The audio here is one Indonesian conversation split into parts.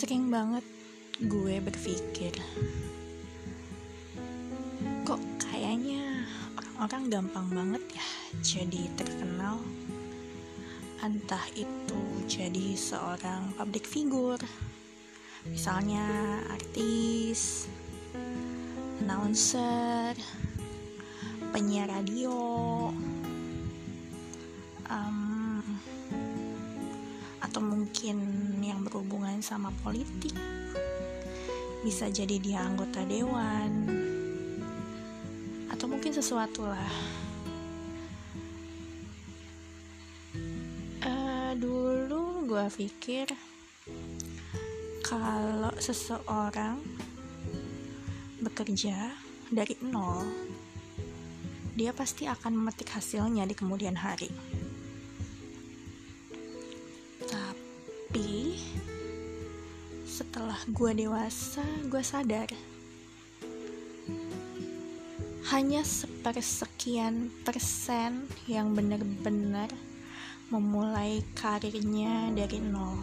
Sering banget gue berpikir, kok kayaknya orang-orang gampang banget ya jadi terkenal. Entah itu jadi seorang public figure, misalnya artis, announcer, penyiar radio, um, mungkin yang berhubungan sama politik. Bisa jadi dia anggota dewan. Atau mungkin sesuatu lah. Uh, dulu gue pikir kalau seseorang bekerja dari nol dia pasti akan memetik hasilnya di kemudian hari tapi setelah gue dewasa gue sadar. Hanya sepersekian persen yang benar-benar memulai karirnya dari nol.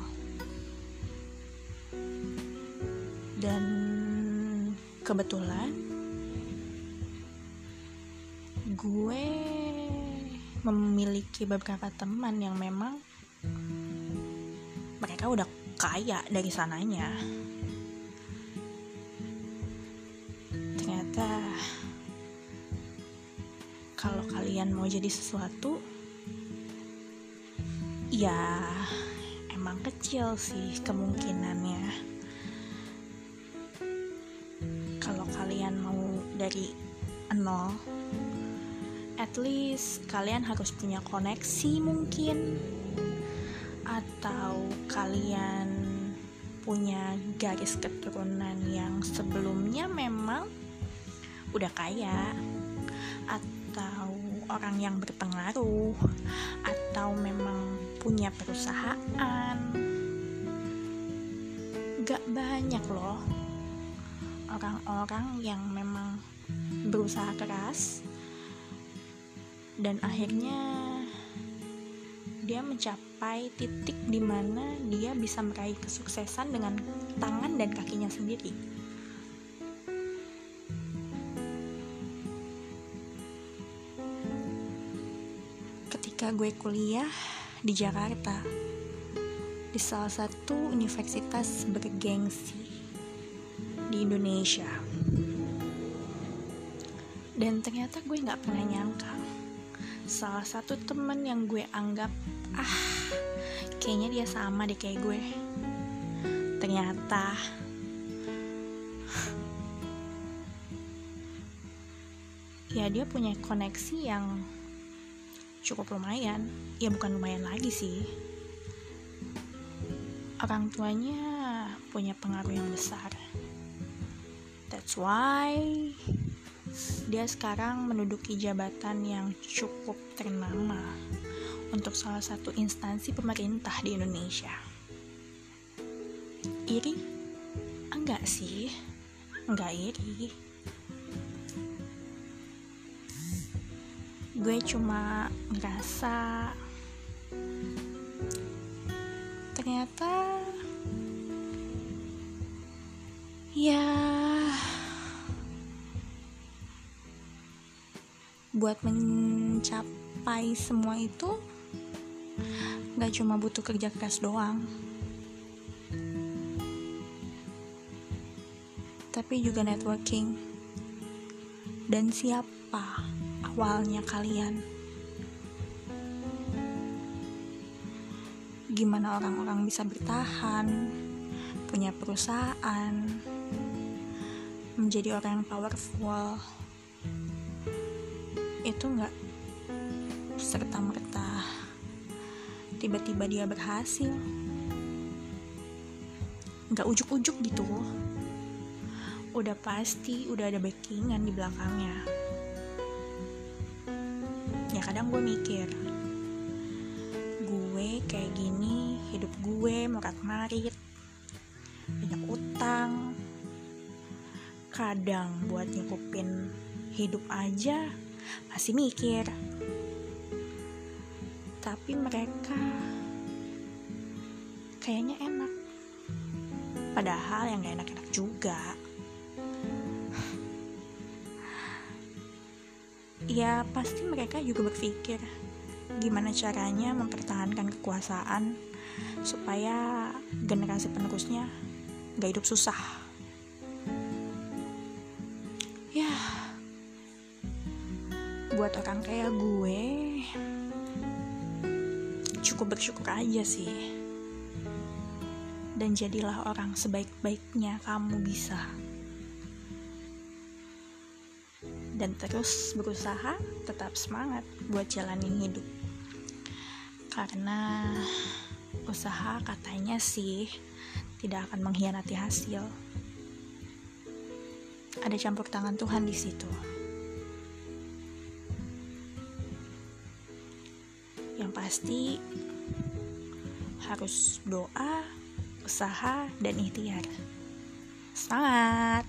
Dan kebetulan gue memiliki beberapa teman yang memang mereka udah kaya dari sananya. Ternyata kalau kalian mau jadi sesuatu ya emang kecil sih kemungkinannya. Kalau kalian mau dari nol at least kalian harus punya koneksi mungkin atau kalian punya garis keturunan yang sebelumnya memang udah kaya? Atau orang yang berpengaruh? Atau memang punya perusahaan? Gak banyak loh. Orang-orang yang memang berusaha keras dan akhirnya dia mencapai titik di mana dia bisa meraih kesuksesan dengan tangan dan kakinya sendiri. Ketika gue kuliah di Jakarta, di salah satu universitas bergengsi di Indonesia, dan ternyata gue nggak pernah nyangka salah satu temen yang gue anggap ah kayaknya dia sama deh kayak gue. Ternyata. Ya dia punya koneksi yang cukup lumayan. Ya bukan lumayan lagi sih. Orang tuanya punya pengaruh yang besar. That's why dia sekarang menduduki jabatan yang cukup ternama untuk salah satu instansi pemerintah di Indonesia. Iri? Enggak sih, enggak iri. Gue cuma ngerasa ternyata ya buat mencapai semua itu gak cuma butuh kerja keras doang. Tapi juga networking. Dan siapa awalnya kalian? Gimana orang-orang bisa bertahan punya perusahaan menjadi orang yang powerful? Itu nggak serta merta tiba-tiba dia berhasil. Nggak ujuk-ujuk gitu. Udah pasti udah ada backingan di belakangnya. Ya kadang gue mikir gue kayak gini hidup gue morat marit banyak utang. Kadang buat nyukupin hidup aja masih mikir tapi mereka kayaknya enak. Padahal yang gak enak-enak juga. Ya pasti mereka juga berpikir gimana caranya mempertahankan kekuasaan supaya generasi penerusnya gak hidup susah. Ya buat orang kayak gue cukup bersyukur aja sih. Dan jadilah orang sebaik-baiknya kamu bisa. Dan terus berusaha tetap semangat buat jalanin hidup. Karena usaha katanya sih tidak akan mengkhianati hasil. Ada campur tangan Tuhan di situ pasti harus doa usaha dan ikhtiar. Semangat